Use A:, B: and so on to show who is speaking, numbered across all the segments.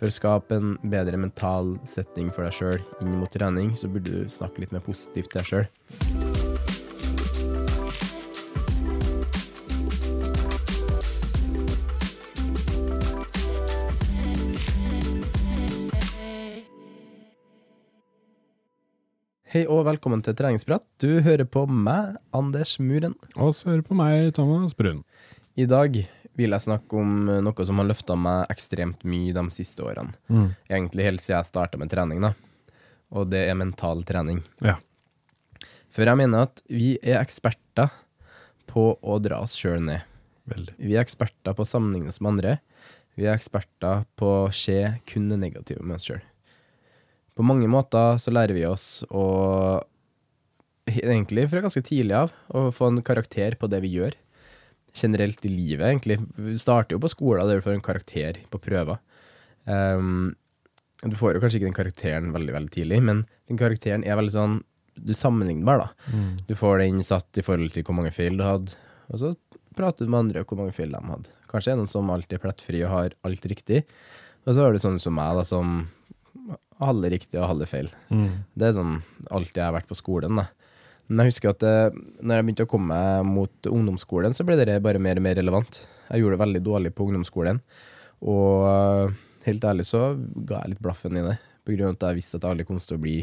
A: For å skape en bedre mental setting for deg sjøl inn mot trening, så burde du snakke litt mer positivt til deg sjøl. Hei og velkommen til treningsprat. Du hører på meg, Anders Muren.
B: Og så hører på meg, Thomas Brun.
A: I dag vil jeg snakke om noe som har løfta meg ekstremt mye de siste årene.
B: Mm.
A: Egentlig helt siden jeg starta med trening, da. Og det er mental trening.
B: Ja.
A: For jeg mener at vi er eksperter på å dra oss sjøl ned.
B: Veldig.
A: Vi er eksperter på å sammenligne oss med andre. Vi er eksperter på å se kun det negative med oss sjøl. På mange måter så lærer vi oss å Egentlig fra ganske tidlig av å få en karakter på det vi gjør. Generelt i livet, egentlig. Vi starter jo på skolen der du får en karakter på prøver. Um, du får jo kanskje ikke den karakteren veldig veldig tidlig, men den karakteren er veldig sånn Du sammenligner, da. Du får den satt i forhold til hvor mange feil du hadde, og så prater du med andre om hvor mange feil de hadde. Kanskje er noen som alltid er plettfri og har alt riktig, og så har du sånn som meg, da, som halve riktig og halve feil. Det er sånn alltid jeg har vært på skolen, da. Men jeg husker at det, når jeg begynte å komme mot ungdomsskolen, så ble det bare mer og mer relevant. Jeg gjorde det veldig dårlig på ungdomsskolen, og øh, helt ærlig så ga jeg litt blaffen i det. På grunn av at jeg visste at jeg aldri kom til å bli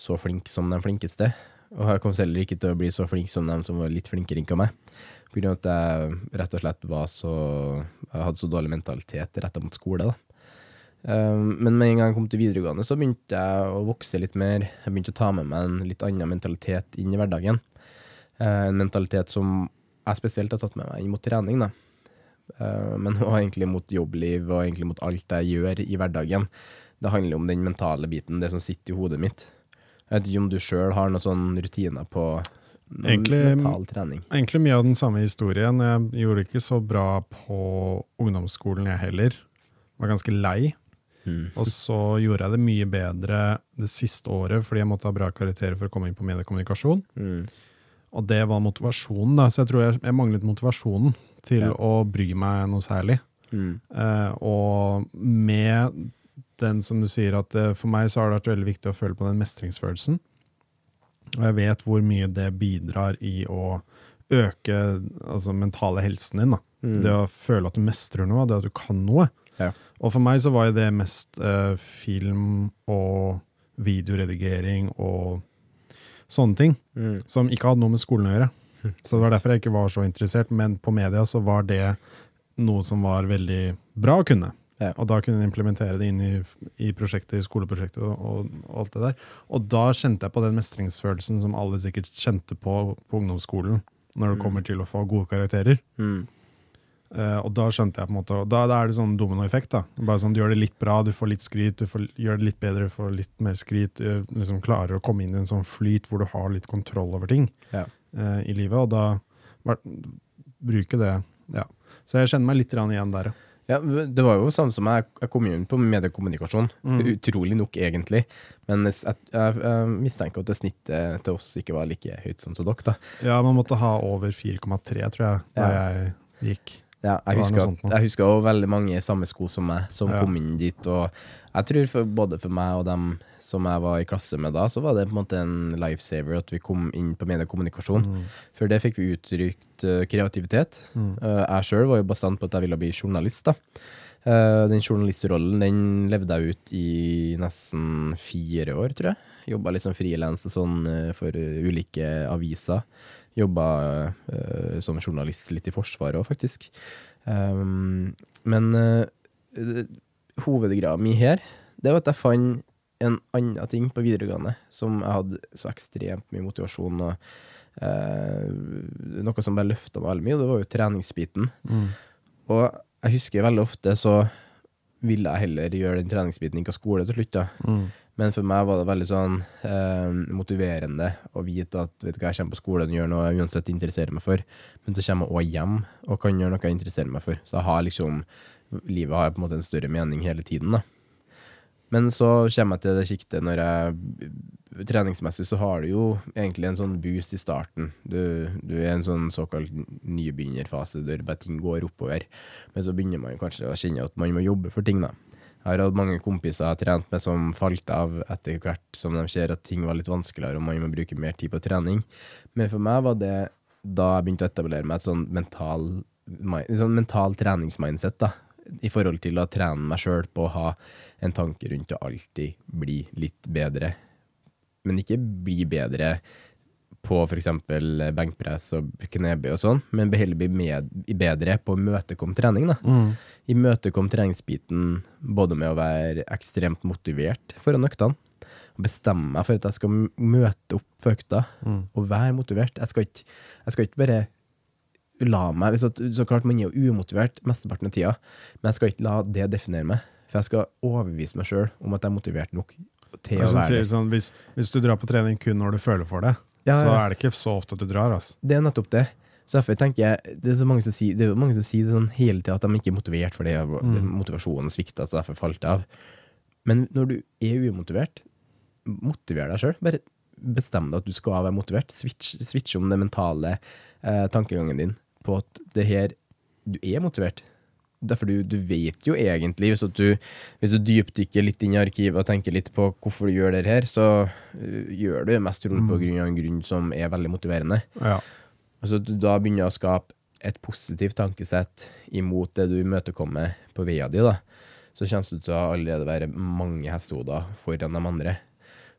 A: så flink som de flinkeste. Og jeg kom heller ikke til å bli så flink som dem som var litt flinkere enn meg. På grunn av at jeg rett og slett var så Jeg hadde så dårlig mentalitet retta mot skole, da. Um, men med en gang jeg kom til videregående, så begynte jeg å vokse litt mer. Jeg begynte å ta med meg en litt annen mentalitet inn i hverdagen. Uh, en mentalitet som jeg spesielt har tatt med meg inn mot trening, da. Uh, men også egentlig mot jobbliv og egentlig mot alt jeg gjør i hverdagen. Det handler om den mentale biten, det som sitter i hodet mitt. Jeg vet ikke om du sjøl har noen sånne rutiner på
B: Egentlig-
A: mental trening.
B: Egentlig mye av den samme historien. Jeg gjorde ikke så bra på ungdomsskolen, jeg heller. Var ganske lei. Og så gjorde jeg det mye bedre det siste året fordi jeg måtte ha bra karakterer for å komme inn på mediekommunikasjon.
A: Mm.
B: Og det var motivasjonen, da. Så jeg tror jeg, jeg manglet motivasjonen til
A: Ja.
B: å bry meg noe særlig.
A: Mm.
B: Uh, og med den som du sier at uh, for meg så har det vært veldig viktig å føle på den mestringsfølelsen. Og jeg vet hvor mye det bidrar i å øke altså mentale helsen din. Da. Det å føle at du mestrer noe, det at du kan noe.
A: Ja.
B: Og for meg så var jo det mest eh, film og videoredigering og sånne ting,
A: Mm.
B: som ikke hadde noe med skolen å gjøre. Så det var derfor jeg ikke var så interessert, men på media så var det noe som var veldig bra å kunne.
A: Ja.
B: Og da kunne en implementere det inn i, i prosjekter, skoleprosjekter og, og, og alt det der. Og da kjente jeg på den mestringsfølelsen som alle sikkert kjente på på ungdomsskolen, når det kommer til å få gode karakterer.
A: Mm.
B: Eh, og da skjønte jeg på en måte da, da er det sånn dominoeffekt. da Bare sånn, Du gjør det litt bra, du får litt skryt, du får, gjør det litt bedre, du får litt mer skryt. Du liksom klarer å komme inn i en sånn flyt hvor du har litt kontroll over ting
A: Ja.
B: uh, i livet. Og da bruke det Ja. Så jeg kjenner meg litt igjen der. ja.
A: Ja, det var jo sånn som jeg, jeg kom inn på mediekommunikasjon, utrolig nok egentlig. Men jeg, jeg, jeg mistenker at det snittet til oss ikke var like høyt som til dere, da.
B: Ja, man måtte ha over 4,3, tror jeg, da
A: Ja.
B: jeg gikk.
A: Ja, jeg husker,
B: sånt
A: jeg husker også veldig mange i samme sko som meg, som
B: Ja.
A: kom inn dit. Og jeg tror for, både for meg og dem som jeg var i klasse med da, så var det på en måte en lifesaver at vi kom inn på mediekommunikasjon.
B: Mm.
A: For det fikk vi uttrykt uh, kreativitet. Eh, jeg sjøl var jo bastant på at jeg ville bli journalist. da. Uh, den journalistrollen den levde jeg ut i nesten fire år, tror jeg. Jobba litt som frilans sånn, for ulike aviser. Jobba uh, som journalist litt i Forsvaret òg, faktisk. Um, men uh, hovedgreia mi her, det var at jeg fant en annen ting på videregående som jeg hadde så ekstremt mye motivasjon og uh, Noe som bare løfta meg veldig mye, og det var jo treningsbiten. Og jeg husker veldig ofte så ville jeg heller gjøre den treningsbiten ikke av skole til slutt. da. Men for meg var det veldig sånn eh, motiverende å vite at vet du hva, jeg kommer på skolen og gjør noe jeg uansett interesserer meg for, men så kommer jeg også hjem og kan gjøre noe jeg interesserer meg for. Så har liksom, livet har på en måte en større mening hele tiden. da. Men så kommer jeg til det sjiktet når jeg Treningsmessig så har du jo egentlig en sånn boost i starten. Du, du er i en sånn såkalt nybegynnerfase der bare ting går oppover. Men så begynner man kanskje å kjenne at man må jobbe for ting, da. Jeg har hatt mange kompiser jeg har trent med som falt av etter hvert som de ser at ting var litt vanskeligere og man må bruke mer tid på trening. Men for meg var det da jeg begynte å etablere meg et sånn mental, sånn mental treningsmindset, da. I forhold til å trene meg sjøl på å ha en tanke rundt å alltid bli litt bedre. Men ikke bli bedre på f.eks. benkpress og knebøy og sånn, men heller bli med, bedre på å imøtekomme trening. da. Imøtekomme treningsbiten både med å være ekstremt motivert foran øktene, bestemme meg for at jeg skal møte opp på økta og være motivert. Jeg skal ikke, jeg skal ikke bare la meg så, Så klart man er jo umotivert mesteparten av tida, men jeg skal ikke la det definere meg. For jeg skal overbevise meg sjøl om at jeg er motivert nok til å være
B: sånn, hvis, hvis du drar på trening kun når du føler for det,
A: Ja,
B: så er det ikke så ofte at du drar. Altså.
A: Det er nettopp det. Så derfor tenker jeg Det er så mange som sier det, mange som sier det sånn hele tida at de ikke er motivert fordi mm. motivasjonen svikta, så derfor falt det av. Men når du er umotivert, motiver deg sjøl. Bare bestem deg at du skal være motivert. Switch, switch om den mentale eh, tankegangen din på at det her Du er motivert. Derfor du, du vet jo egentlig, hvis, du, hvis du dypdykker litt inn i arkivet og tenker litt på hvorfor du gjør det her, så øh, gjør du det mest trolig på grunn av en grunn som er veldig motiverende.
B: Ja.
A: Altså, du da begynner å skape et positivt tankesett imot det du imøtekommer på veia di, da, så kommer du til å allerede være mange hestehoder foran de andre.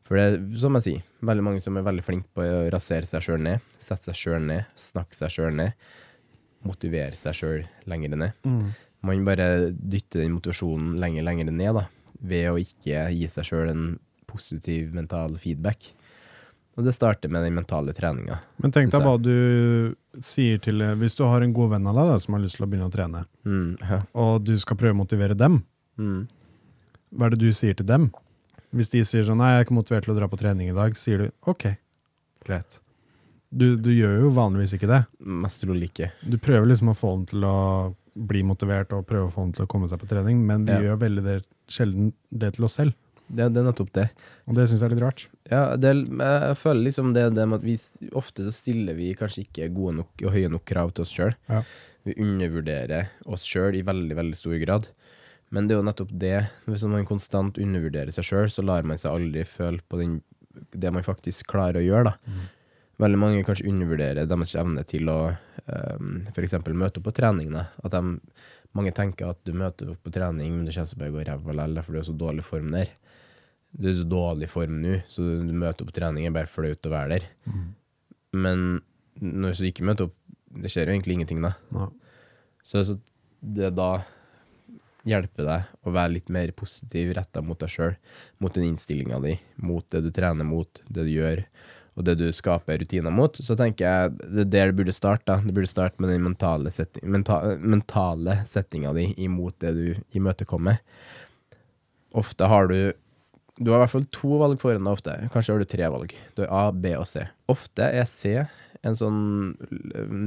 A: For det er, som jeg sier, veldig mange som er veldig flinke på å rasere seg sjøl ned, sette seg sjøl ned, snakke seg sjøl ned, motivere seg sjøl lenger ned. Man bare dytter den motivasjonen lenger, lenger ned, da, ved å ikke gi seg sjøl en positiv mental feedback. Og det starter med den mentale treninga.
B: Men tenk deg hva du sier til Hvis du har en god venn av deg da, som har lyst til å begynne å trene,
A: Mm, ja.
B: og du skal prøve å motivere dem,
A: Mm.
B: hva er det du sier til dem? Hvis de sier sånn 'nei, jeg er ikke motivert til å dra på trening i dag', sier du 'ok, greit'. Du, du gjør jo vanligvis ikke det.
A: Mest trolig ikke.
B: Du prøver liksom å få dem til å bli motivert og prøve å få dem til å komme seg på trening, men vi
A: Ja.
B: gjør veldig det, sjelden det til oss selv.
A: Det, det er nettopp det.
B: Og det syns jeg er litt rart.
A: Ja, det, jeg føler liksom det, det med at vi ofte så stiller vi kanskje ikke gode nok og høye nok krav til oss sjøl.
B: Ja.
A: Vi undervurderer oss sjøl i veldig, veldig stor grad. Men det er jo nettopp det. Hvis man konstant undervurderer seg sjøl, så lar man seg aldri føle på den, det man faktisk klarer å gjøre, da. Veldig mange kanskje undervurderer deres evne til å um, f.eks. møte opp på trening. At de, mange tenker at du møter opp på trening, men du kommer bare å gå ræva likevel, for du er så dårlig form der. Du er så dårlig form nå, så du møter opp på trening er bare flaut å være der. Men når du ikke møter opp, det skjer jo egentlig ingenting da. Så, så det da hjelper deg å være litt mer positiv retta mot deg sjøl, mot den innstillinga di, mot det du trener mot, det du gjør, og det du skaper rutiner mot, så tenker jeg det er der det burde starte. da. Det burde starte med den mentale, setting, menta, mentale settinga di imot det du imøtekommer. Ofte har du Du har i hvert fall to valg foran deg ofte. Kanskje har du tre valg. Du har A, B og C. Ofte er C en sånn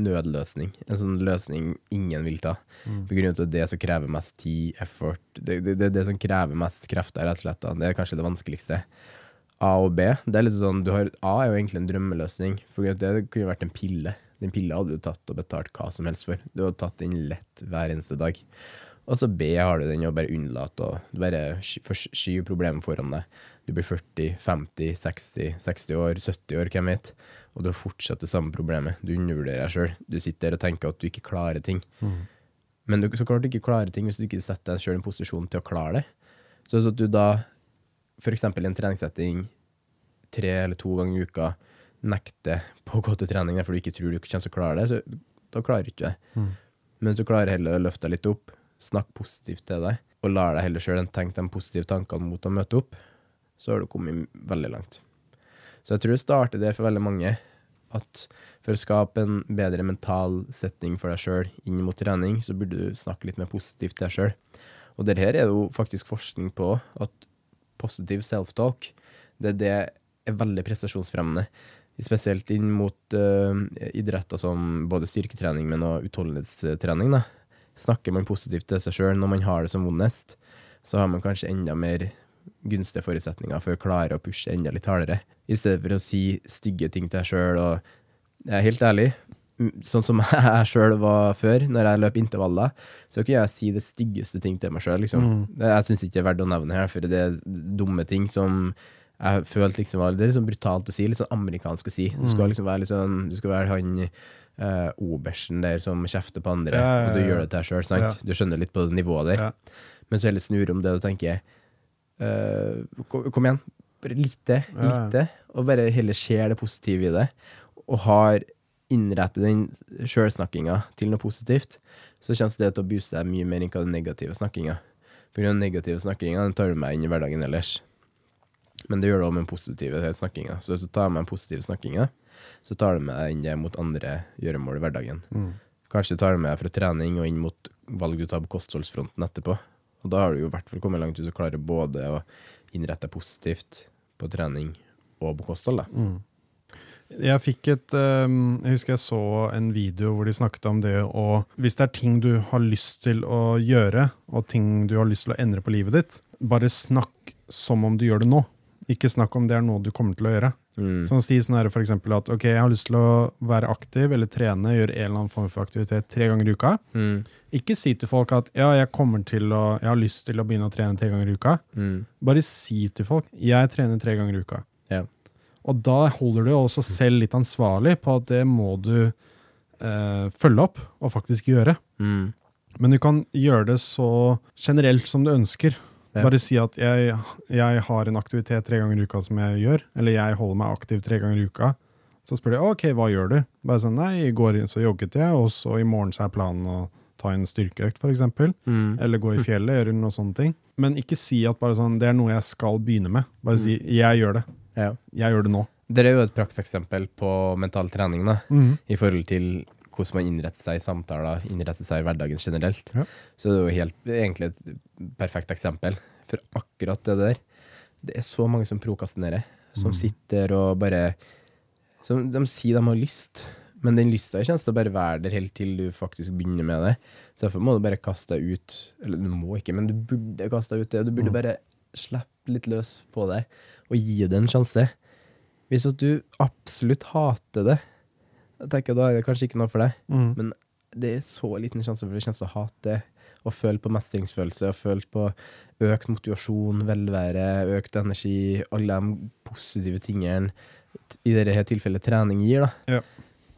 A: nødløsning. En sånn løsning ingen vil ta. På grunn av det som krever mest tid, effort Det er det, det, det som krever mest krefter, rett og slett. Da. Det er kanskje det vanskeligste. A og B. Det er litt sånn, du har, A er jo egentlig en drømmeløsning. For det kunne jo vært en pille. Den pilla hadde du tatt og betalt hva som helst for. Du hadde tatt den lett hver eneste dag. Og så B har du den å bare unnlate og du bare skyver problemet foran deg. Du blir 40, 50, 60, 60 år, 70 år, hvem vet. Og du har fortsatt det samme problemet. Du undervurderer deg sjøl. Du sitter der og tenker at du ikke klarer ting. Men du så klart ikke klarer ting hvis du ikke setter deg sjøl i en posisjon til å klare det. Så hvis du da, eksempel i en treningssetting, tre eller to ganger i uka, nekter på å gå til trening fordi du ikke tror du kommer til å klare det, så da klarer du ikke det. Men så klarer heller å løfte deg litt opp, snakk positivt til deg, og lar deg heller sjøl tenke de positive tankene mot å møte opp, så har du kommet veldig langt. Så jeg tror det starter der for veldig mange, at for å skape en bedre mental setting for deg sjøl inn mot trening, så burde du snakke litt mer positivt til deg sjøl. Og det her er det jo faktisk forskning på, at positiv self-talk, det, er det er veldig prestasjonsfremmende. Spesielt inn mot uh, idretter som både styrketrening, men også utholdenhetstrening. Da. Snakker man positivt til seg sjøl når man har det som vondest, så har man kanskje enda mer gunstige forutsetninger for å klare å pushe enda litt hardere. I stedet for å si stygge ting til deg sjøl. Og jeg er helt ærlig, sånn som jeg sjøl var før, når jeg løp intervaller, så kunne jeg si det styggeste ting til meg sjøl. Liksom. Mm. Jeg syns ikke det er verdt å nevne her, for det er dumme ting som jeg følte liksom Det er litt sånn brutalt å si, litt sånn amerikansk å si. Du skal liksom være litt sånn Du skal være han eh, obersten der som kjefter på andre,
B: Ja, ja, ja,
A: og du gjør det til deg sjøl, sant? Du skjønner litt på det nivået der. Men så heller snur om det og tenker eh, kom, kom igjen, bare lite, lite, og bare heller ser det positive i det, og har innrettet den sjølsnakkinga til noe positivt, så kommer det til å booste deg mye mer enn hva den negative snakkinga. For den negative snakkinga tar du meg inn i hverdagen ellers. Men det gjør det også med den positive snakkinga. Så hvis du tar med den positive snakkinga, så tar du med deg inn det mot andre gjøremål i hverdagen. Kanskje du tar det med deg fra trening og inn mot valg du tar på kostholdsfronten etterpå. Og da har du jo i hvert fall kommet langt ut og klarer både å innrette deg positivt på trening og på kosthold. Da.
B: Jeg fikk et ehm, Jeg husker jeg så en video hvor de snakket om det å Hvis det er ting du har lyst til å gjøre, og ting du har lyst til å endre på livet ditt, bare snakk som om du gjør det nå. Ikke snakk om det er noe du kommer til å gjøre.
A: Mm.
B: Sånn Si sånn her for eksempel at ok, jeg har lyst til å være aktiv eller trene, gjøre en eller annen form for aktivitet tre ganger i uka.
A: Mm.
B: Ikke si til folk at ja, jeg kommer til å Jeg har lyst til å begynne å trene tre ganger i uka.
A: Mm.
B: Bare si til folk jeg trener tre ganger i uka.
A: Ja.
B: Og da holder du også selv litt ansvarlig på at det må du eh, følge opp og faktisk gjøre.
A: Mm.
B: Men du kan gjøre det så generelt som du ønsker. Bare si at jeg, jeg har en aktivitet tre ganger i uka som jeg gjør, eller jeg holder meg aktiv tre ganger i uka. Så spør de ok, hva gjør du? Bare sånn, nei, i går så jogget jeg, og så i morgen så er planen å ta en styrkeøkt, eksempel.
A: Mm.
B: Eller gå i fjellet, gjøre noe sånne ting. Men ikke si at bare sånn, det er noe jeg skal begynne med. Bare si jeg gjør det.
A: Ja.
B: Jeg gjør det nå.
A: Dere er jo et prakteksempel på mental trening, da, i forhold til hvordan man innretter seg i samtaler, innretter seg i hverdagen generelt.
B: Ja.
A: Så det er jo helt, egentlig et perfekt eksempel for akkurat det der. Det er så mange som prokastinerer, som sitter og bare som De sier de har lyst, men den lysta kommer til å bare være der helt til du faktisk begynner med det. Så derfor må du bare kaste deg ut Eller du må ikke, men du burde kaste deg ut det. Du burde bare slippe litt løs på det, og gi det en sjanse. Hvis at du absolutt hater det, da tenker jeg da er det kanskje ikke noe for deg. Men det er så liten sjanse for at du kommer til å hate det. Og føle på mestringsfølelse, og føle på økt motivasjon, velvære, økt energi, alle de positive tingene i dette tilfellet trening gir. da.
B: Ja.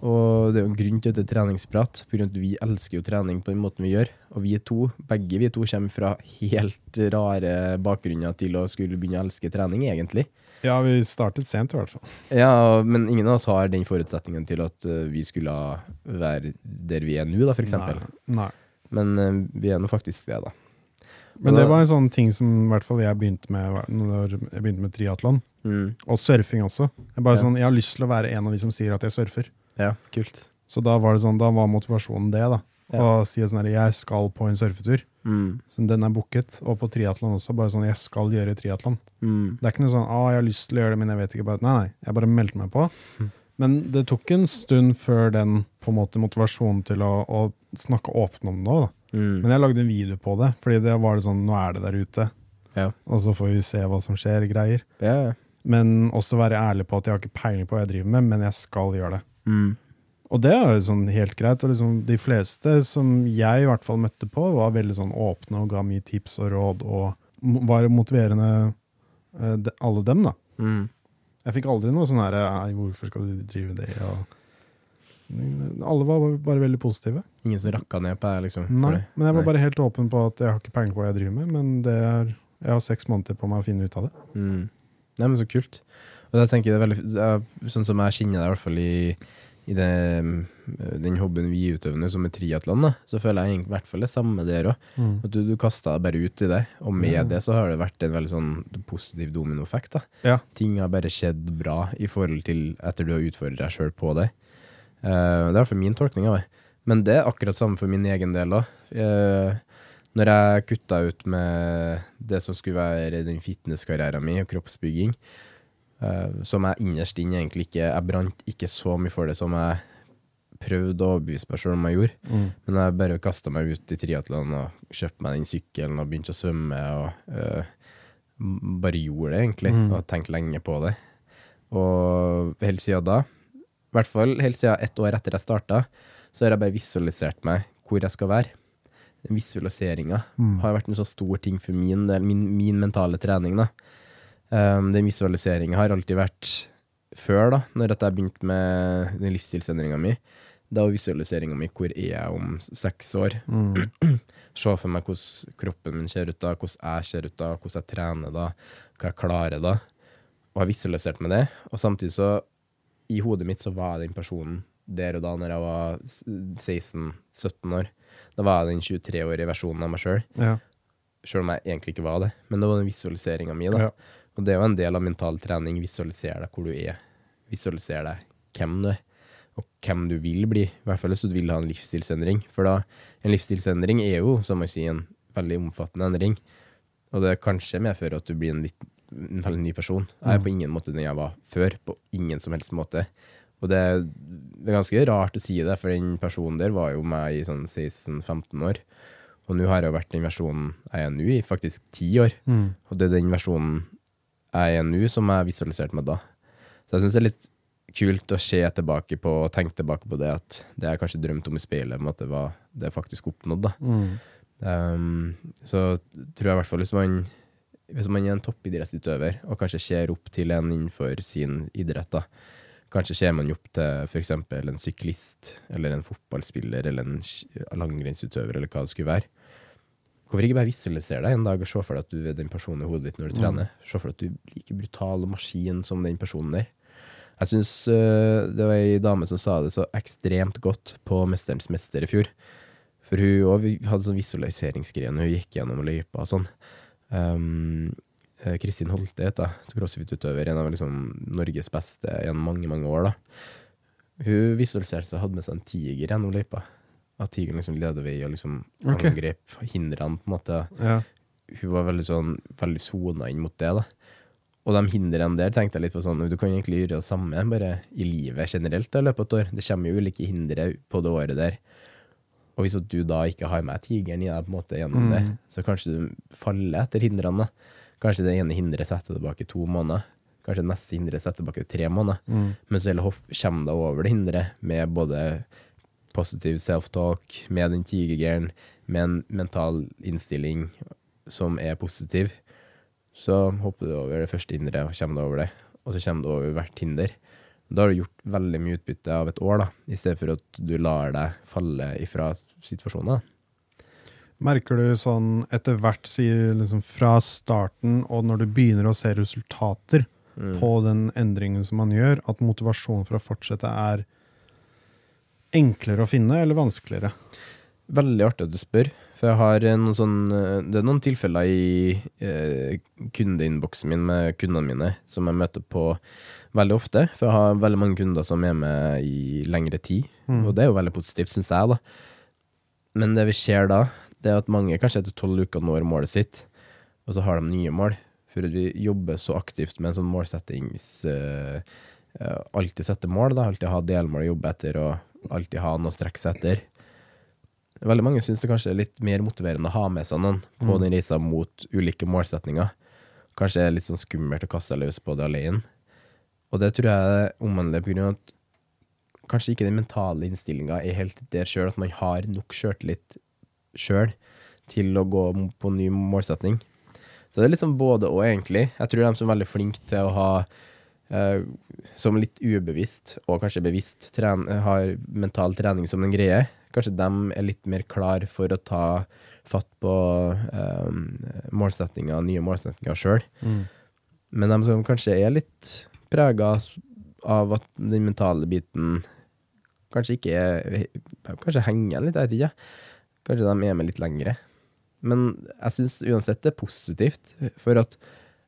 A: Og det er jo en grunn til at det er treningsprat, av at vi elsker jo trening på den måten vi gjør. Og vi er to, begge vi to kommer fra helt rare bakgrunner til å skulle begynne å elske trening, egentlig.
B: Ja, vi startet sent i hvert fall.
A: Ja, men ingen av oss har den forutsetningen til at eh, vi skulle være der vi er nå, da.
B: Nei.
A: Men eh, vi er nå faktisk det, da.
B: Men det var en sånn ting som i hvert fall jeg begynte med når jeg begynte med triatlon.
A: Mm.
B: Og surfing også. Jeg, bare
A: Ja.
B: sånn, jeg har lyst til å være en av de som sier at jeg surfer.
A: Ja, kult.
B: Så da var det sånn, da var motivasjonen det. da.
A: Ja.
B: Å si sånn her, jeg skal på en surfetur.
A: Mm.
B: Så den er booket. Og på triatlon også. Bare sånn, jeg skal gjøre triatlon.
A: Mm.
B: Det er ikke noe sånn 'Å, jeg har lyst til å gjøre det, men jeg vet ikke bare Nei, nei. Jeg bare meldte meg på. Men det tok en stund før den på en måte motivasjonen til å, å snakke åpent om det òg.
A: Mm.
B: Men jeg lagde en video på det, fordi det var det sånn Nå er det der ute,
A: Ja.
B: og så får vi se hva som skjer, greier.
A: Ja, ja.
B: Men også være ærlig på at jeg har ikke peiling på hva jeg driver med, men jeg skal gjøre det.
A: Mm.
B: Og det er jo sånn helt greit. Og liksom de fleste som jeg i hvert fall møtte på, var veldig sånn åpne og ga mye tips og råd, og var motiverende, eh, de, alle dem, da.
A: Mm.
B: Jeg fikk aldri noe sånn her Nei, hvorfor skal du drive det? Og, alle var bare veldig positive.
A: Ingen som rakka ned på deg, liksom?
B: Nei, men jeg var
A: Nei.
B: bare helt åpen på at jeg har ikke peiling på hva jeg driver med, men det er, jeg har seks måneder på meg å finne ut av det.
A: Mm. Nei, men så kult. Og da tenker jeg det er veldig det er Sånn som jeg kjenner deg, i hvert fall i, i det, den hobbyen vi utøver som er triatlon, så føler jeg i hvert fall det samme der òg. At du, du kasta deg bare ut i det, og med
B: mm.
A: det så har det vært en veldig sånn positiv dominoeffekt.
B: Ja.
A: Ting har bare skjedd bra i forhold til etter du har utfordret deg sjøl på det. Uh, det er i hvert fall min tolkning av det. Men det er akkurat samme for min egen del òg. når jeg kutta ut med det som skulle være den fitnesskarrieren min og kroppsbygging, eh, som jeg innerst inne egentlig ikke Jeg brant ikke så mye for det som jeg prøvde å overbevise meg sjøl om jeg gjorde.
B: Mm.
A: Men jeg bare kasta meg ut i triatlon og kjøpte meg den sykkelen og begynte å svømme. og uh, Bare gjorde det, egentlig,
B: Mm.
A: og tenkte lenge på det. Og helt siden da, i hvert fall helt siden ett år etter jeg starta, så har jeg bare visualisert meg hvor jeg skal være. Visualiseringa
B: Mm.
A: har vært en så stor ting for min del, min, min mentale trening. da. Um, den visualiseringa har alltid vært før, da, når jeg begynte med den livsstilsendringa mi. Da var visualiseringa mi hvor er jeg om seks år.
B: Mm.
A: Se for meg hvordan kroppen min ser ut da, hvordan jeg ser ut da, hvordan jeg trener da, hva jeg klarer da. Og har visualisert med det. Og samtidig så, i hodet mitt så var jeg den personen der og da når jeg var 16-17 år. Da var jeg den 23-årige versjonen av meg sjøl.
B: Ja.
A: Om jeg egentlig ikke var det. Men det var den visualiseringa mi. da.
B: Ja.
A: Og det er jo en del av mental trening. Visualisere deg hvor du er. Visualisere deg hvem du er, og hvem du vil bli. I hvert fall hvis du vil ha en livsstilsendring. For da, en livsstilsendring er jo, som man sier, en veldig omfattende endring. Og det kanskje medfører at du blir en, litt, en veldig ny person. Jeg er på ingen måte den jeg var før. På ingen som helst måte. Og det, det er ganske rart å si det, for den personen der var jo meg i sånn 16-15 år. Og nå har jeg jo vært den versjonen jeg er nå i faktisk ti år.
B: Mm.
A: Og det er den versjonen jeg er nå, som jeg visualiserte meg da. Så jeg syns det er litt kult å se tilbake på og tenke tilbake på det at det jeg kanskje drømte om i speilet, måte var det faktisk oppnådd. da.
B: Mm.
A: Um, så tror jeg i hvert fall hvis man, hvis man er en toppidrettsutøver og kanskje ser opp til en innenfor sin idrett, da. Kanskje ser man opp til f.eks. en syklist eller en fotballspiller eller en langrennsutøver eller hva det skulle være. Hvorfor ikke bare visualisere deg en dag og se for deg at du er den personen i hodet ditt når du trener? Se for deg at du er like brutal og maskin som den personen der. Jeg syns det var ei dame som sa det så ekstremt godt på Mesterens mester i fjor. For hun òg hadde sånn visualiseringsgreie når hun gikk gjennom løypa og sånn. Um, eh, Kristin Holte het crossfit-utøver, en av liksom Norges beste gjennom mange, mange år. da. Hun visualiserte seg hadde med seg en tiger gjennom løypa. At tigeren liksom leder vei og liksom
B: okay.
A: angrep hindrene, på en måte.
B: Ja.
A: Hun var veldig sånn, veldig sona inn mot det, da. Og de hindrene der tenkte jeg litt på sånn, du kan egentlig gjøre det samme bare i livet generelt i løpet av et år. Det kommer jo ulike hindre på det året der. Og hvis du da ikke har med tigeren i deg på en måte gjennom det, så kanskje du faller etter hindrene. Kanskje det ene hindret setter tilbake to måneder. Kanskje det neste hindret setter tilbake tre måneder. Men så kommer deg over det hindret med både positiv self-talk, med den tigergeren, med en mental innstilling som er positiv, så hopper du over det første hinderet og kommer deg over det. Og så kommer du over hvert hinder. Da har du gjort veldig mye utbytte av et år, da, i stedet for at du lar deg falle ifra situasjoner.
B: Merker du sånn etter hvert, liksom fra starten og når du begynner å se resultater
A: Mm.
B: på den endringen som man gjør, at motivasjonen for å fortsette er enklere å finne eller vanskeligere?
A: Veldig artig at du spør, for jeg har noen sånn, eh, det er noen tilfeller i eh, kundeinnboksen min med kundene mine som jeg møter på veldig ofte, for jeg har veldig mange kunder som er med i lengre tid, og det er jo veldig positivt, synes jeg da. Men det vi ser da, det er at mange kanskje etter tolv uker når målet sitt, og så har de nye mål. For at vi jobber så aktivt med en sånn målsettings eh, eh, Alltid sette mål, da. Alltid ha delmål å jobbe etter, og alltid ha noe å strekke seg etter. Veldig mange syns det kanskje er litt mer motiverende å ha med seg noen på den reisa mot ulike målsetninger. Kanskje er det litt sånn skummelt å kaste seg løs på det alene. Og det tror jeg omhandler på grunn av at kanskje ikke den mentale innstillinga er helt der sjøl, at man har nok sjøltillit sjøl til å gå på ny målsetning. Så det er litt sånn både og, egentlig. Jeg tror de som er veldig flinke til å ha som litt ubevisst, og kanskje bevisst, har mental trening som en greie, kanskje de er litt mer klar for å ta fatt på eh, målsettinger, nye målsettinger sjøl. Men de som kanskje er litt prega av at den mentale biten kanskje ikke er Kanskje henger igjen litt, jeg vet ikke. Kanskje de er med litt lengre. Men jeg syns uansett det er positivt, for at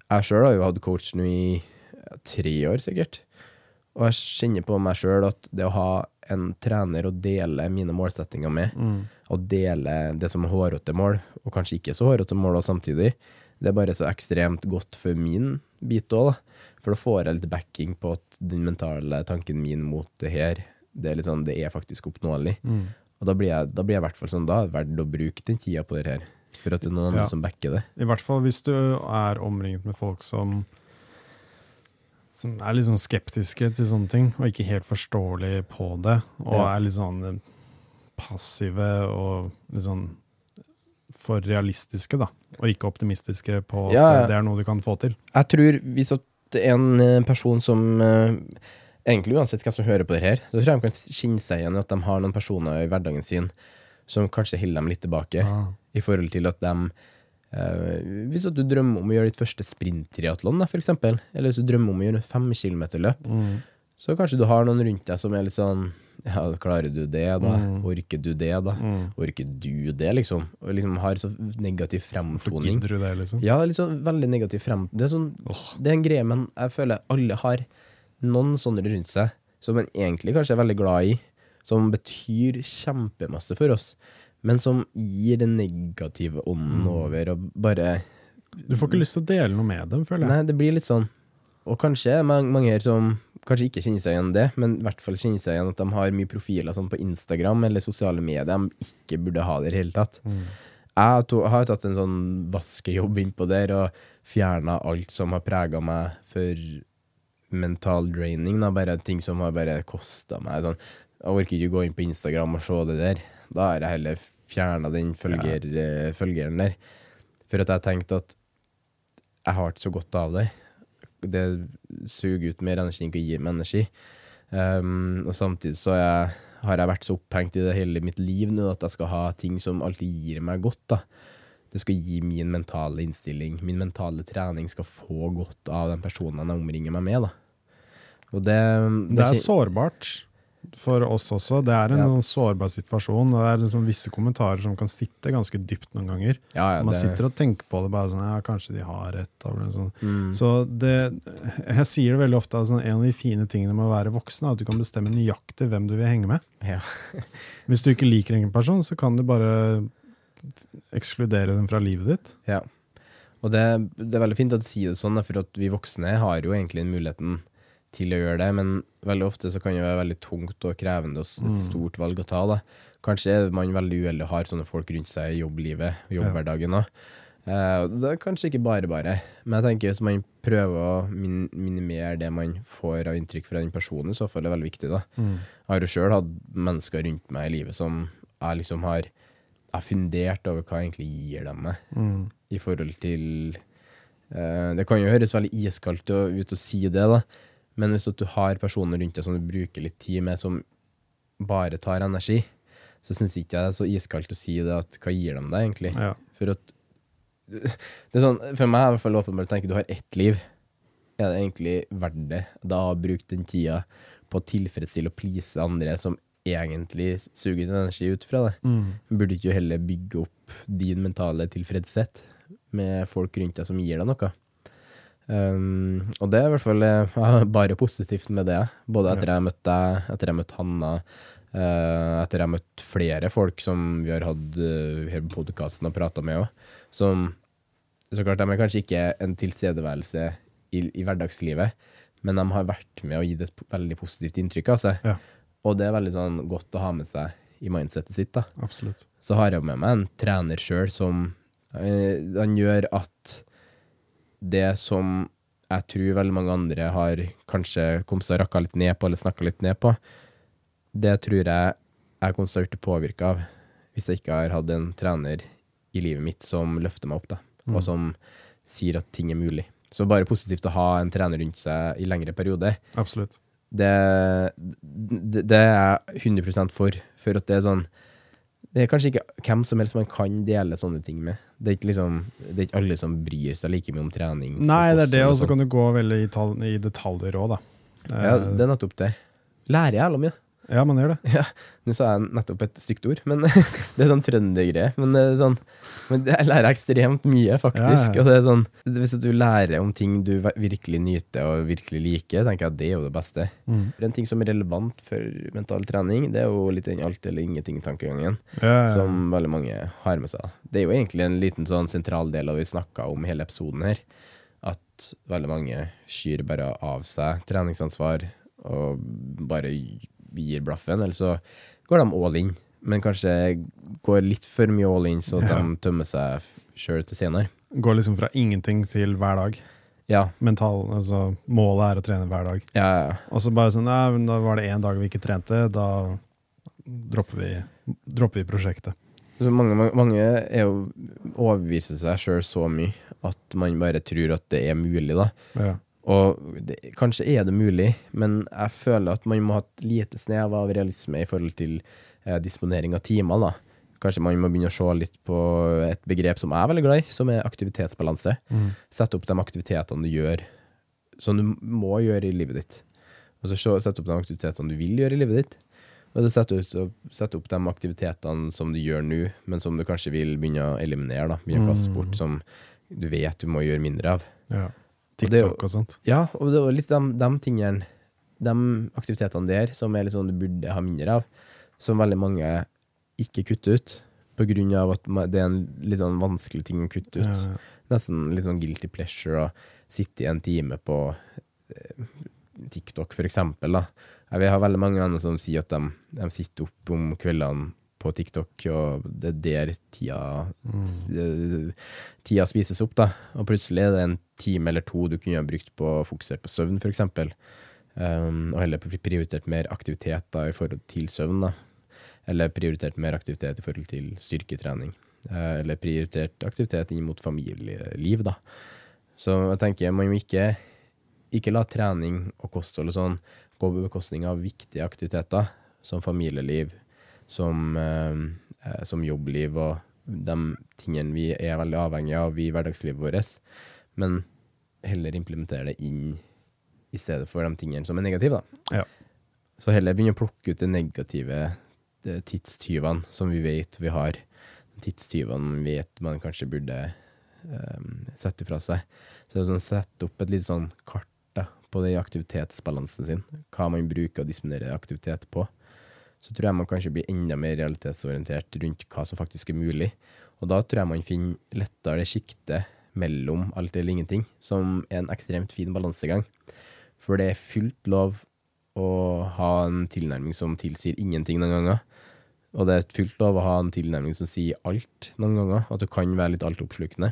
A: jeg sjøl har jo hatt coach nå i ja, tre år, sikkert. Og jeg kjenner på meg sjøl at det å ha en trener å dele mine målsettinger med, og dele det som er hårete mål, og kanskje ikke så hårete mål også samtidig, det er bare så ekstremt godt for min bit òg, da. For da får jeg litt backing på at den mentale tanken min mot det her, det er, litt sånn, det er faktisk oppnåelig. Og da blir jeg da blir jeg i hvert fall sånn, da er det verdt å bruke den tida på det her. For at det er noen andre som backer det.
B: I hvert fall hvis du er omringet med folk som som er litt sånn skeptiske til sånne ting, og ikke helt forståelige på det, og
A: Ja.
B: er litt sånn eh, passive og litt sånn for realistiske, da, og ikke optimistiske på at
A: Ja, ja.
B: det er noe du kan få til.
A: Jeg tror hvis en eh, person som eh, Egentlig uansett hvem som hører på det her, så tror jeg de kan kjenne seg igjen i at de har noen personer i hverdagen sin som kanskje holder dem litt tilbake, i forhold til at de Hvis at du drømmer om å gjøre ditt første sprinttriatlon, f.eks., eller hvis du drømmer om å gjøre en fem kilometer-løp, så kanskje du har noen rundt deg som er litt sånn Ja, klarer du det, da? Orker du det, da? Orker du det, liksom? Og liksom har så negativ fremtoning.
B: gidder du det, liksom?
A: Ja, sånn veldig negativ frem... Det er, sånn, det er en greie, men jeg føler alle har noen sånne rundt seg som man egentlig kanskje er veldig glad i, som betyr kjempemasse for oss, men som gir den negative ånden over og bare
B: Du får ikke lyst til å dele noe med dem, føler jeg.
A: Nei, det blir litt sånn. Og kanskje mange, mange her som kanskje ikke kjenner seg igjen det, men i hvert fall kjenner seg igjen at de har mye profiler sånn på Instagram eller sosiale medier de ikke burde ha det i det hele tatt. Jeg to, har tatt en sånn vaskejobb innpå der og fjerna alt som har prega meg for mental draining. Da. Bare ting som har bare kosta meg sånn. Jeg orker ikke gå inn på Instagram og se det der. Da har jeg heller fjerna den følger, ja. følgeren der. For at jeg tenkte at jeg har ikke så godt av det. Det suger ut mer energi enn det gir meg energi. Um, og samtidig så er jeg, har jeg vært så opphengt i det hele mitt liv nå at jeg skal ha ting som alltid gir meg godt. da. Det skal gi min mentale innstilling, min mentale trening skal få godt av den personen jeg omringer meg med. da. Og det,
B: Det er
A: kjen-
B: sårbart for oss også. Det er en
A: Ja.
B: sånn sårbar situasjon. og Det er liksom visse kommentarer som kan sitte ganske dypt noen ganger.
A: ja, ja,
B: Man
A: det-
B: sitter og tenker på det bare sånn Ja, kanskje de har rett. Sånn.
A: Mm.
B: Så det Jeg sier det veldig ofte, altså, en av de fine tingene med å være voksen er at du kan bestemme nøyaktig hvem du vil henge med.
A: ja.
B: Hvis du ikke liker en person, så kan du bare ekskludere dem fra livet ditt.
A: Ja. Og det, det er veldig fint at du sier det sånn, for vi voksne har jo egentlig muligheten til å gjøre det, men veldig ofte så kan det være veldig tungt og krevende og et stort valg å ta. da. Kanskje er man veldig uheldig og har sånne folk rundt seg i jobblivet, jobbhverdagen Da. Eh, det er kanskje ikke bare bare, men jeg tenker hvis man prøver å min minimere det man får av inntrykk fra den personen, i så fall er det veldig viktig. da. Jeg har jo sjøl hatt mennesker rundt meg i livet som jeg liksom har jeg fundert over hva jeg egentlig gir dem meg, i forhold til eh, Det kan jo høres veldig iskaldt ut å si det, da, men hvis du har personer rundt deg som du bruker litt tid med, som bare tar energi, så syns ikke jeg det er så iskaldt å si det at hva gir dem deg, egentlig?
B: Ja.
A: For at det er sånn, For meg er det i hvert fall åpenbart å tenke du har ett liv. Er det egentlig verdt det da å bruke den tida på å tilfredsstille og please andre som egentlig suger din energi ut fra det? Burde ikke du heller bygge opp din mentale tilfredshet med folk rundt deg som gir deg noe? Um, og det er i hvert fall eh, bare positivt med det. Både etter jeg har møtt deg, etter jeg har møtt Hanna, uh, etter jeg har møtt flere folk som vi har hatt uh, her på podkasten og prata med òg, som så klart de er kanskje ikke en tilstedeværelse i, i hverdagslivet, men de har vært med og gitt et veldig positivt inntrykk av seg.
B: Ja.
A: Og det er veldig sånn godt å ha med seg i mindsetet sitt. da.
B: Absolutt.
A: Så har jeg med meg en trener sjøl som uh, Han gjør at det som jeg tror veldig mange andre har kanskje kommet seg å rakke litt ned på, eller snakka litt ned på, det tror jeg jeg kommer til å bli påvirka av hvis jeg ikke har hatt en trener i livet mitt som løfter meg opp, da, og som sier at ting er mulig. Så bare positivt å ha en trener rundt seg i lengre perioder
B: Absolutt.
A: det, det, det er jeg 100% for. For at det er sånn Det er kanskje ikke hvem som helst man kan dele sånne ting med. Det er ikke, liksom, det er ikke alle som bryr seg like mye om trening.
B: Nei, det er det,
A: og
B: så
A: sånn.
B: kan du gå veldig i, detaljer òg, da.
A: Ja, det er nettopp det. Lærer jævla mye.
B: Ja, man gjør det.
A: Ja, Nå sa jeg nettopp et stygt ord, men det er sånn trøndergreie. Men, sånn, men jeg lærer ekstremt mye, faktisk.
B: Ja, ja.
A: Og det er sånn, hvis du lærer om ting du virkelig nyter og virkelig liker, tenker jeg at det er jo det beste.
B: Mm.
A: En ting som er relevant for mental trening, det er jo litt den alt eller ingenting-tankegangen.
B: Ja.
A: Som veldig mange har med seg. Det er jo egentlig en liten sånn sentral del av det vi snakka om hele episoden her. At veldig mange skyr bare av seg treningsansvar og bare gir blaffen, eller så går de all in. Men kanskje går litt for mye all in, så at
B: Ja.
A: de tømmer seg sjøl til senere.
B: Går liksom fra ingenting til hver dag.
A: Ja,
B: Mental, altså Målet er å trene hver dag.
A: ja, ja.
B: Og så bare sånn Nei, da var det én dag vi ikke trente, da dropper vi, dropper vi prosjektet.
A: Så mange, mange, mange er jo overbeviser seg sjøl så mye at man bare tror at det er mulig, da.
B: Ja.
A: Og det, kanskje er det mulig, men jeg føler at man må ha et lite snev av realisme i forhold til eh, disponering av timer. da. Kanskje man må begynne å se litt på et begrep som jeg er veldig glad i, som er aktivitetsbalanse.
B: Mm.
A: Sette opp de aktivitetene du gjør, som du må gjøre i livet ditt. Og så se- sette opp de aktivitetene du vil gjøre i livet ditt. Og så sette, ut, så sette opp de aktivitetene som du gjør nå, men som du kanskje vil begynne å eliminere. da. Begynne å kaste bort, som du vet du må gjøre mindre av.
B: ja.
A: Og det
B: TikTok og sånt.
A: Ja, og det var litt de, de tingene De aktivitetene der som er litt sånn du burde ha mindre av, som veldig mange ikke kutter ut. På grunn av at det er en litt sånn vanskelig ting å kutte ut.
B: Ja, ja.
A: Nesten litt sånn guilty pleasure å sitte i en time på eh, TikTok, for eksempel. Da. Jeg vil ha veldig mange andre som sier at de, de sitter opp om kveldene på TikTok, og det er der tida, mm. tida spises opp, da. Og plutselig er det en time eller to du kunne ha brukt på å fokusere på søvn, eksempel. Um, og heller prioritert mer aktivitet da, i forhold til søvn, da. Eller prioritert mer aktivitet i forhold til styrketrening. Eh, eller prioritert aktivitet inn mot familieliv, da. Så jeg tenker man må ikke, ikke la trening og kosthold og sånn gå på bekostning av viktige aktiviteter, som familieliv, som, eh, eh, som jobbliv og de tingene vi er veldig avhengige av i hverdagslivet vårt. Men heller implementere det inn i stedet for de tingene som er negative.
B: Ja.
A: Så heller begynne å plukke ut de negative tidstyvene som vi vet vi har. Tidstyvene vi vet man kanskje burde um, sette fra seg. Så sånn, sette opp et litt sånn kart da, på den aktivitetsbalansen sin. Hva man bruker å disponere aktivitet på. Så tror jeg man kanskje blir enda mer realitetsorientert rundt hva som faktisk er mulig. Og da tror jeg man finner lettere sjiktet mellom alt eller ingenting, som er en ekstremt fin balansegang. For det er fullt lov å ha en tilnærming som tilsier ingenting noen ganger. Og det er fullt lov å ha en tilnærming som sier alt noen ganger, at du kan være litt altoppslukende.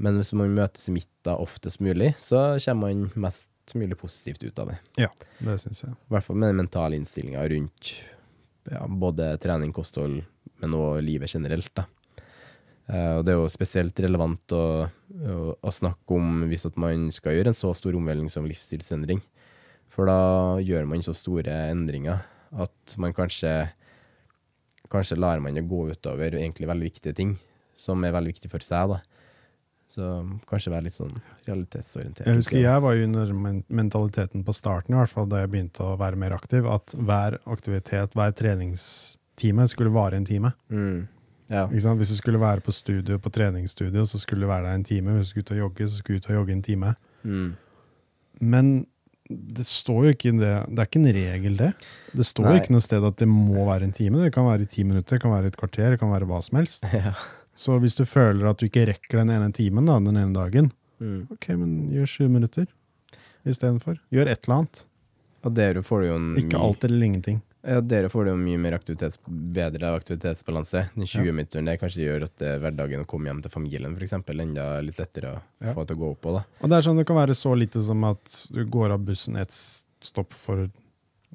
A: Men hvis man møtes i midten oftest mulig, så kommer man mest mulig positivt ut av det.
B: Ja, det syns jeg.
A: I hvert fall med den mentale innstillinga rundt ja, både trening, kosthold, men òg livet generelt. Da. Eh, og det er jo spesielt relevant å, å, å snakke om hvis man skal gjøre en så stor omveltning som livsstilsendring. For da gjør man så store endringer at man kanskje Kanskje lar man det gå utover egentlig veldig viktige ting, som er veldig viktig for seg. da. Så kanskje være litt sånn realitetsorientert.
B: Jeg husker jeg var jo under mentaliteten på starten, i hvert fall da jeg begynte å være mer aktiv, at hver aktivitet, hver treningstime skulle vare en time.
A: Mm. Ja.
B: Hvis du skulle være på studio, på treningsstudio, så skulle du være der en time. Hvis du skulle ut og jogge, så skulle du ut og jogge en time.
A: Mm.
B: Men det står jo ikke det Det er ikke en regel, det. Det står
A: Nei.
B: ikke noe sted at det må være en time. Det kan være i ti minutter, det kan være et kvarter, det kan være hva som helst.
A: Ja.
B: Så hvis du føler at du ikke rekker den ene timen da, den ene dagen,
A: Mm.
B: ok, men gjør sju minutter istedenfor. Gjør et eller annet.
A: Og dere får jo en
B: Ikke alt eller ingenting.
A: Ja, dere får jo mye mer aktivitets, bedre aktivitetsbalanse. Den 20-minutteren det kanskje gjør at det er hverdagen å komme hjem til familien for eksempel, enda litt lettere å
B: Ja.
A: få til å gå opp på. da.
B: Og det er sånn, det kan være så lite som at du går av bussen et stopp for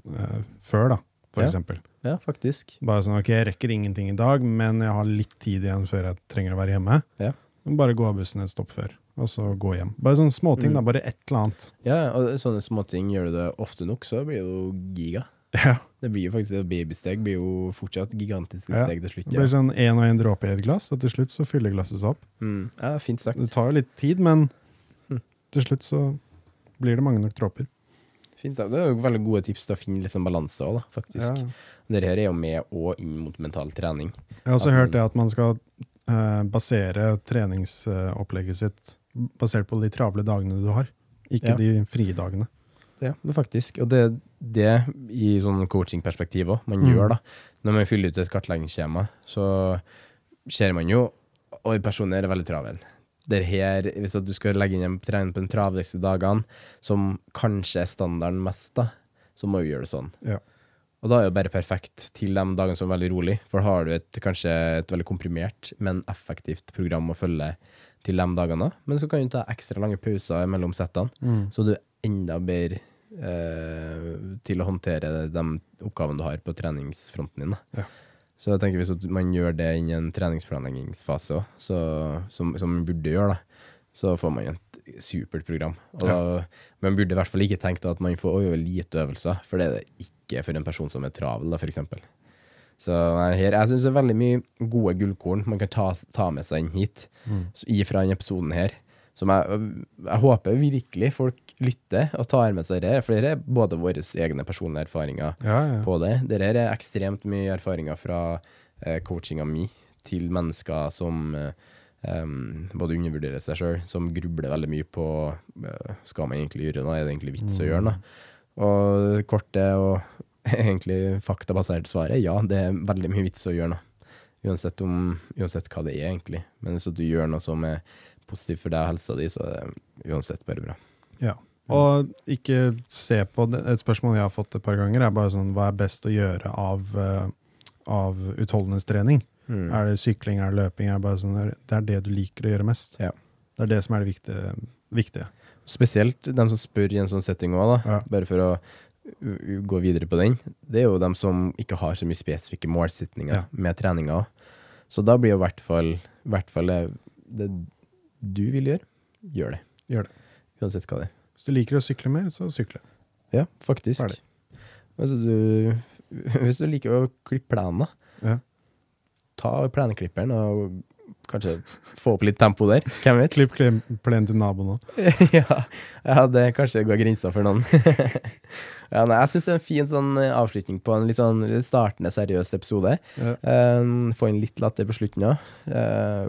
B: uh, før, da, for
A: Ja.
B: eksempel.
A: Ja, faktisk.
B: Bare sånn, ok, jeg rekker ingenting i dag, men jeg har litt tid igjen før jeg trenger å være hjemme.
A: Ja.
B: Bare gå av bussen et stopp før, og så gå hjem. Bare sånne småting,
A: Mm.
B: da. Bare et eller annet.
A: Ja, og sånne småting gjør du det ofte nok, så blir det jo giga.
B: Ja.
A: Det blir jo faktisk et babysteg, blir jo fortsatt gigantiske
B: Ja.
A: steg til slutt.
B: Det blir sånn én og én dråpe i et glass, og til slutt så fyller glasset seg opp.
A: Mm. Ja, fint sagt.
B: Det tar jo litt tid, men
A: Mm.
B: til slutt så blir det mange nok dråper.
A: Fint. Det er jo veldig gode tips til å finne liksom balanse òg, faktisk.
B: Ja.
A: Dette her er jo med og inn mot mental trening.
B: Jeg har også
A: At
B: hørt det at man skal eh, basere treningsopplegget sitt basert på de travle dagene du har, ikke
A: Ja.
B: de frie dagene.
A: Ja, det er faktisk. Og det er det i sånn coachingperspektiv òg man
B: Mm.
A: gjør, da. Når man fyller ut et kartleggingsskjema, så ser man jo Oi, personen er veldig travel. Det her, hvis du skal legge inn en trening på de travleste dagene, som kanskje er standarden mest, da, så må vi gjøre det sånn.
B: Ja.
A: Og da er det bare perfekt til de dagene som er veldig rolig, for da har du et, kanskje et veldig komprimert, men effektivt program å følge til de dagene. Men så kan du ta ekstra lange pauser mellom settene,
B: Mm.
A: så du er enda bedre eh, til å håndtere de oppgavene du har på treningsfronten din. Da.
B: Ja.
A: Så jeg tenker hvis man gjør det innen en treningsplanleggingsfase òg, som, som man burde gjøre, da, så får man et supert program. Og da, man burde i hvert fall ikke tenke at man får øve lite øvelser, for det er det ikke for en person som er travel, da, eksempel. Så her, jeg syns det er veldig mye gode gullkorn man kan ta, ta med seg inn hit, så ifra denne episoden her. Som jeg, jeg håper virkelig folk lytter og tar med seg det for det er både våre egne personlige erfaringer
B: Ja, ja.
A: på det. Det er ekstremt mye erfaringer fra eh, coachinga mi til mennesker som eh, både undervurderer seg sjøl, som grubler veldig mye på eh, skal man egentlig gjøre noe, er det egentlig vits å gjøre noe? Og korte og egentlig faktabasert svaret ja, det er veldig mye vits å gjøre noe. Uansett, om, uansett hva det er, egentlig. Men hvis du gjør noe som er positivt for deg og helsa di, så er det uansett bare bra.
B: Ja. Og ikke se på det. Et spørsmål jeg har fått et par ganger, er bare sånn Hva er best å gjøre av, eh, av utholdenhetstrening?
A: Mm.
B: Er det sykling, er det løping? Er det, bare sånn, det er det du liker å gjøre mest.
A: Ja.
B: Det er det som er det viktige. viktige.
A: Spesielt dem som spør i en sånn setting òg.
B: Ja.
A: Bare for å gå videre på den. Det er jo dem som ikke har så mye spesifikke målsetninger
B: Ja.
A: med treninga. Så da blir jo i hvert fall, hvert fall det, det du vil gjøre, gjør det.
B: Gjør det.
A: Uansett hva det er.
B: Hvis du liker å sykle mer, så sykle.
A: Ja, faktisk.
B: Ferdig.
A: Altså, du, hvis du liker å klippe plenen,
B: Ja.
A: ta plenklipperen og kanskje få opp litt tempo der. Hvem vet?
B: Klipp plenen til naboen òg.
A: ja, ja, det kanskje går grensa for noen. ja, nei, jeg syns det er en fin sånn eh, avslutning på en litt sånn startende, seriøs episode.
B: Ja.
A: Um, få inn litt latter på slutten òg.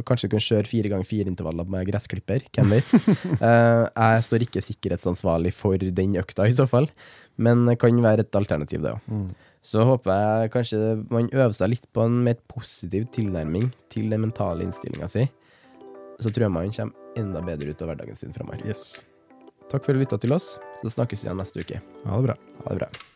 A: kanskje du kan kjøre fire ganger fire intervaller med gressklipper. Hvem vet. uh, jeg står ikke sikkerhetsansvarlig for den økta, i så fall, men det kan være et alternativ, det òg.
B: Mm.
A: Så håper jeg kanskje man øver seg litt på en mer positiv tilnærming til den mentale innstillinga si. Så tror jeg man kommer enda bedre ut av hverdagen sin framover.
B: Yes.
A: Takk for at du lytta til oss. Så snakkes vi igjen neste uke.
B: Ha det bra.
A: Ha det bra.